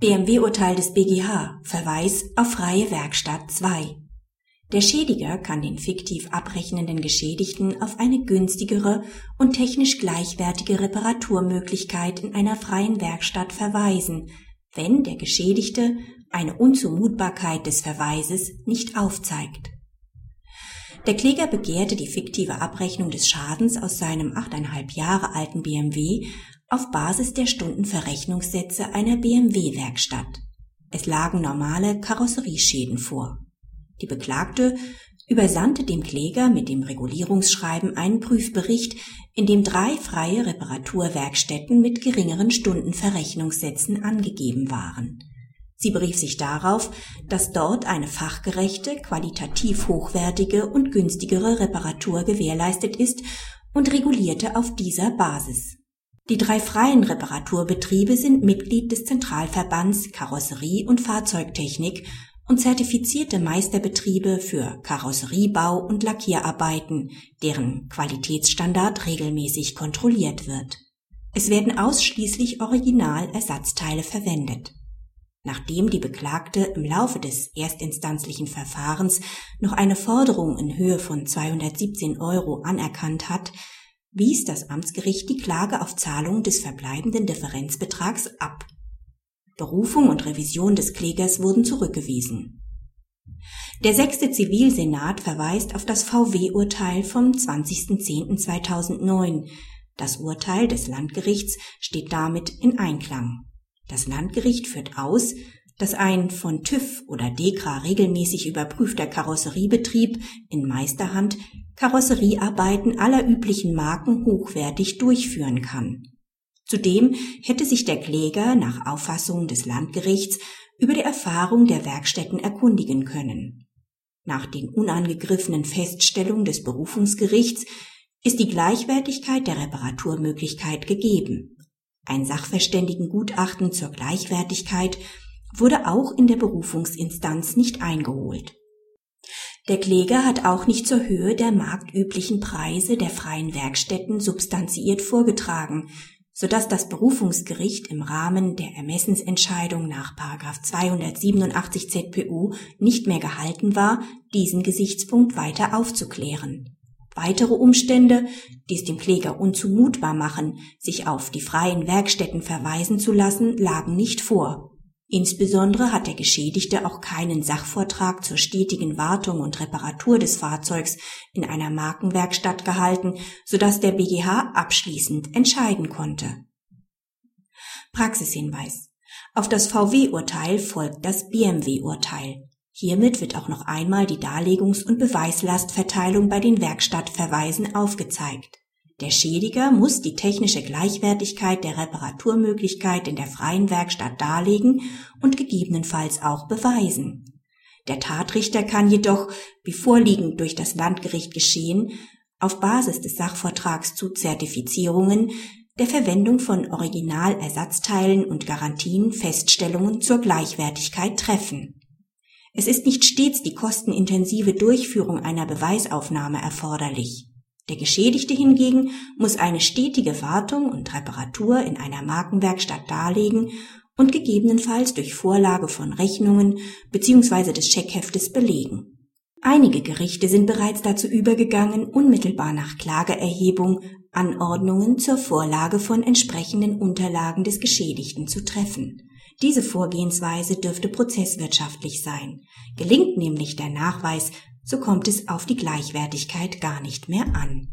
BMW-Urteil des BGH Verweis auf freie Werkstatt 2 Der Schädiger kann den fiktiv abrechnenden Geschädigten auf eine günstigere und technisch gleichwertige Reparaturmöglichkeit in einer freien Werkstatt verweisen, wenn der Geschädigte eine Unzumutbarkeit des Verweises nicht aufzeigt. Der Kläger begehrte die fiktive Abrechnung des Schadens aus seinem achteinhalb Jahre alten BMW auf Basis der Stundenverrechnungssätze einer BMW-Werkstatt. Es lagen normale Karosserieschäden vor. Die Beklagte übersandte dem Kläger mit dem Regulierungsschreiben einen Prüfbericht, in dem drei freie Reparaturwerkstätten mit geringeren Stundenverrechnungssätzen angegeben waren. Sie berief sich darauf, dass dort eine fachgerechte, qualitativ hochwertige und günstigere Reparatur gewährleistet ist und regulierte auf dieser Basis. Die drei freien Reparaturbetriebe sind Mitglied des Zentralverbands Karosserie und Fahrzeugtechnik und zertifizierte Meisterbetriebe für Karosseriebau und Lackierarbeiten, deren Qualitätsstandard regelmäßig kontrolliert wird. Es werden ausschließlich Originalersatzteile verwendet. Nachdem die Beklagte im Laufe des erstinstanzlichen Verfahrens noch eine Forderung in Höhe von 217 Euro anerkannt hat, wies das Amtsgericht die Klage auf Zahlung des verbleibenden Differenzbetrags ab. Berufung und Revision des Klägers wurden zurückgewiesen. Der sechste Zivilsenat verweist auf das VW-Urteil vom 20.10.2009. Das Urteil des Landgerichts steht damit in Einklang. Das Landgericht führt aus, dass ein von TÜV oder DEKRA regelmäßig überprüfter Karosseriebetrieb in Meisterhand Karosseriearbeiten aller üblichen Marken hochwertig durchführen kann. Zudem hätte sich der Kläger nach Auffassung des Landgerichts über die Erfahrung der Werkstätten erkundigen können. Nach den unangegriffenen Feststellungen des Berufungsgerichts ist die Gleichwertigkeit der Reparaturmöglichkeit gegeben. Ein Sachverständigengutachten zur Gleichwertigkeit wurde auch in der Berufungsinstanz nicht eingeholt. Der Kläger hat auch nicht zur Höhe der marktüblichen Preise der freien Werkstätten substanziiert vorgetragen, so dass das Berufungsgericht im Rahmen der Ermessensentscheidung nach 287 ZPU nicht mehr gehalten war, diesen Gesichtspunkt weiter aufzuklären. Weitere Umstände, die es dem Kläger unzumutbar machen, sich auf die freien Werkstätten verweisen zu lassen, lagen nicht vor. Insbesondere hat der Geschädigte auch keinen Sachvortrag zur stetigen Wartung und Reparatur des Fahrzeugs in einer Markenwerkstatt gehalten, sodass der BGH abschließend entscheiden konnte. Praxishinweis. Auf das VW-Urteil folgt das BMW-Urteil. Hiermit wird auch noch einmal die Darlegungs- und Beweislastverteilung bei den Werkstattverweisen aufgezeigt. Der Schädiger muss die technische Gleichwertigkeit der Reparaturmöglichkeit in der freien Werkstatt darlegen und gegebenenfalls auch beweisen. Der Tatrichter kann jedoch, wie vorliegend durch das Landgericht geschehen, auf Basis des Sachvortrags zu Zertifizierungen der Verwendung von Originalersatzteilen und Garantien Feststellungen zur Gleichwertigkeit treffen. Es ist nicht stets die kostenintensive Durchführung einer Beweisaufnahme erforderlich. Der Geschädigte hingegen muss eine stetige Wartung und Reparatur in einer Markenwerkstatt darlegen und gegebenenfalls durch Vorlage von Rechnungen bzw. des Scheckheftes belegen. Einige Gerichte sind bereits dazu übergegangen, unmittelbar nach Klageerhebung Anordnungen zur Vorlage von entsprechenden Unterlagen des Geschädigten zu treffen. Diese Vorgehensweise dürfte prozesswirtschaftlich sein. Gelingt nämlich der Nachweis so kommt es auf die Gleichwertigkeit gar nicht mehr an.